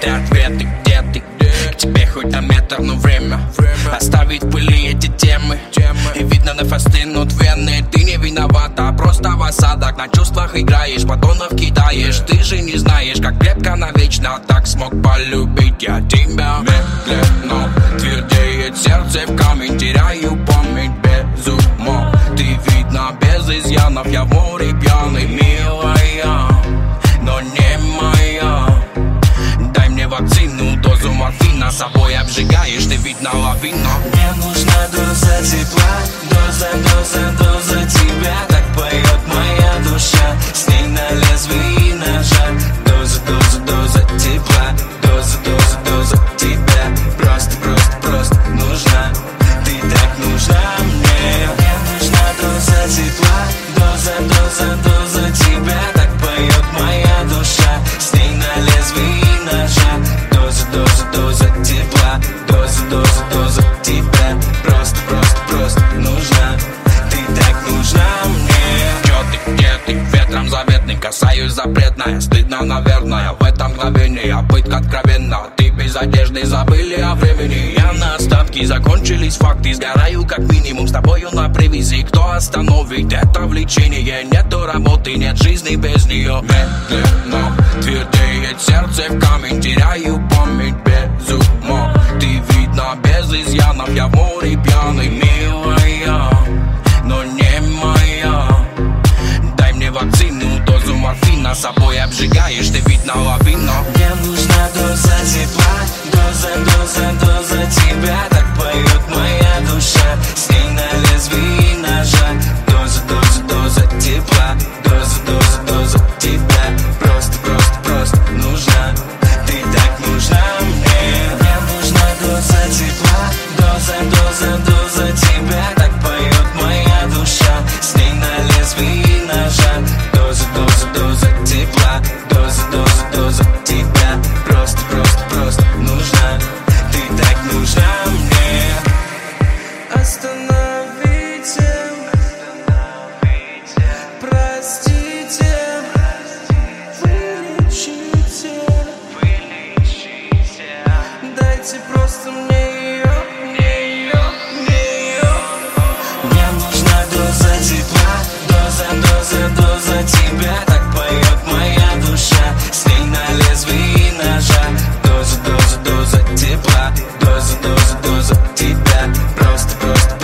ты ответы, где ты? К тебе хоть на метр, но время. Оставить в пыли эти темы. И видно на фастынут вены Ты не виновата, просто в осадок На чувствах играешь, батонов кидаешь. Ты же не знаешь, как крепко навечно Так смог полюбить я тебя. Медленно твердеет сердце в камень. Теряю память без ума Ты видно без изъянов. Я в море обжигаешь, ты видно лавина Мне нужна доза тепла нужна. Ты так нужна мне. Чё ты, где ты, ветром заветный Касаюсь запретное, стыдно, наверное В этом мгновении пытка откровенна Ты без одежды забыли о времени. Я на остатки, закончились факты Сгораю как минимум с тобою на привязи. Кто остановит это влечение? Нету работы, нет жизни без нее. Медленно твердеет сердце в камень Теряю память без ума. Ты видно без изъянов Я в море пьяный, Собой обжигаешь, ты видно лавина Мне нужна доза тепла Доза, доза, доза тебя. Так поет моя душа С ней на лезвии ножа. Доза, доза, доза тепла Доза, доза, доза тебя. Просто, просто, просто нужна Ты так нужна мне. Мне нужна доза тепла Доза, доза, доза тебя доза, доза тебя Просто, просто,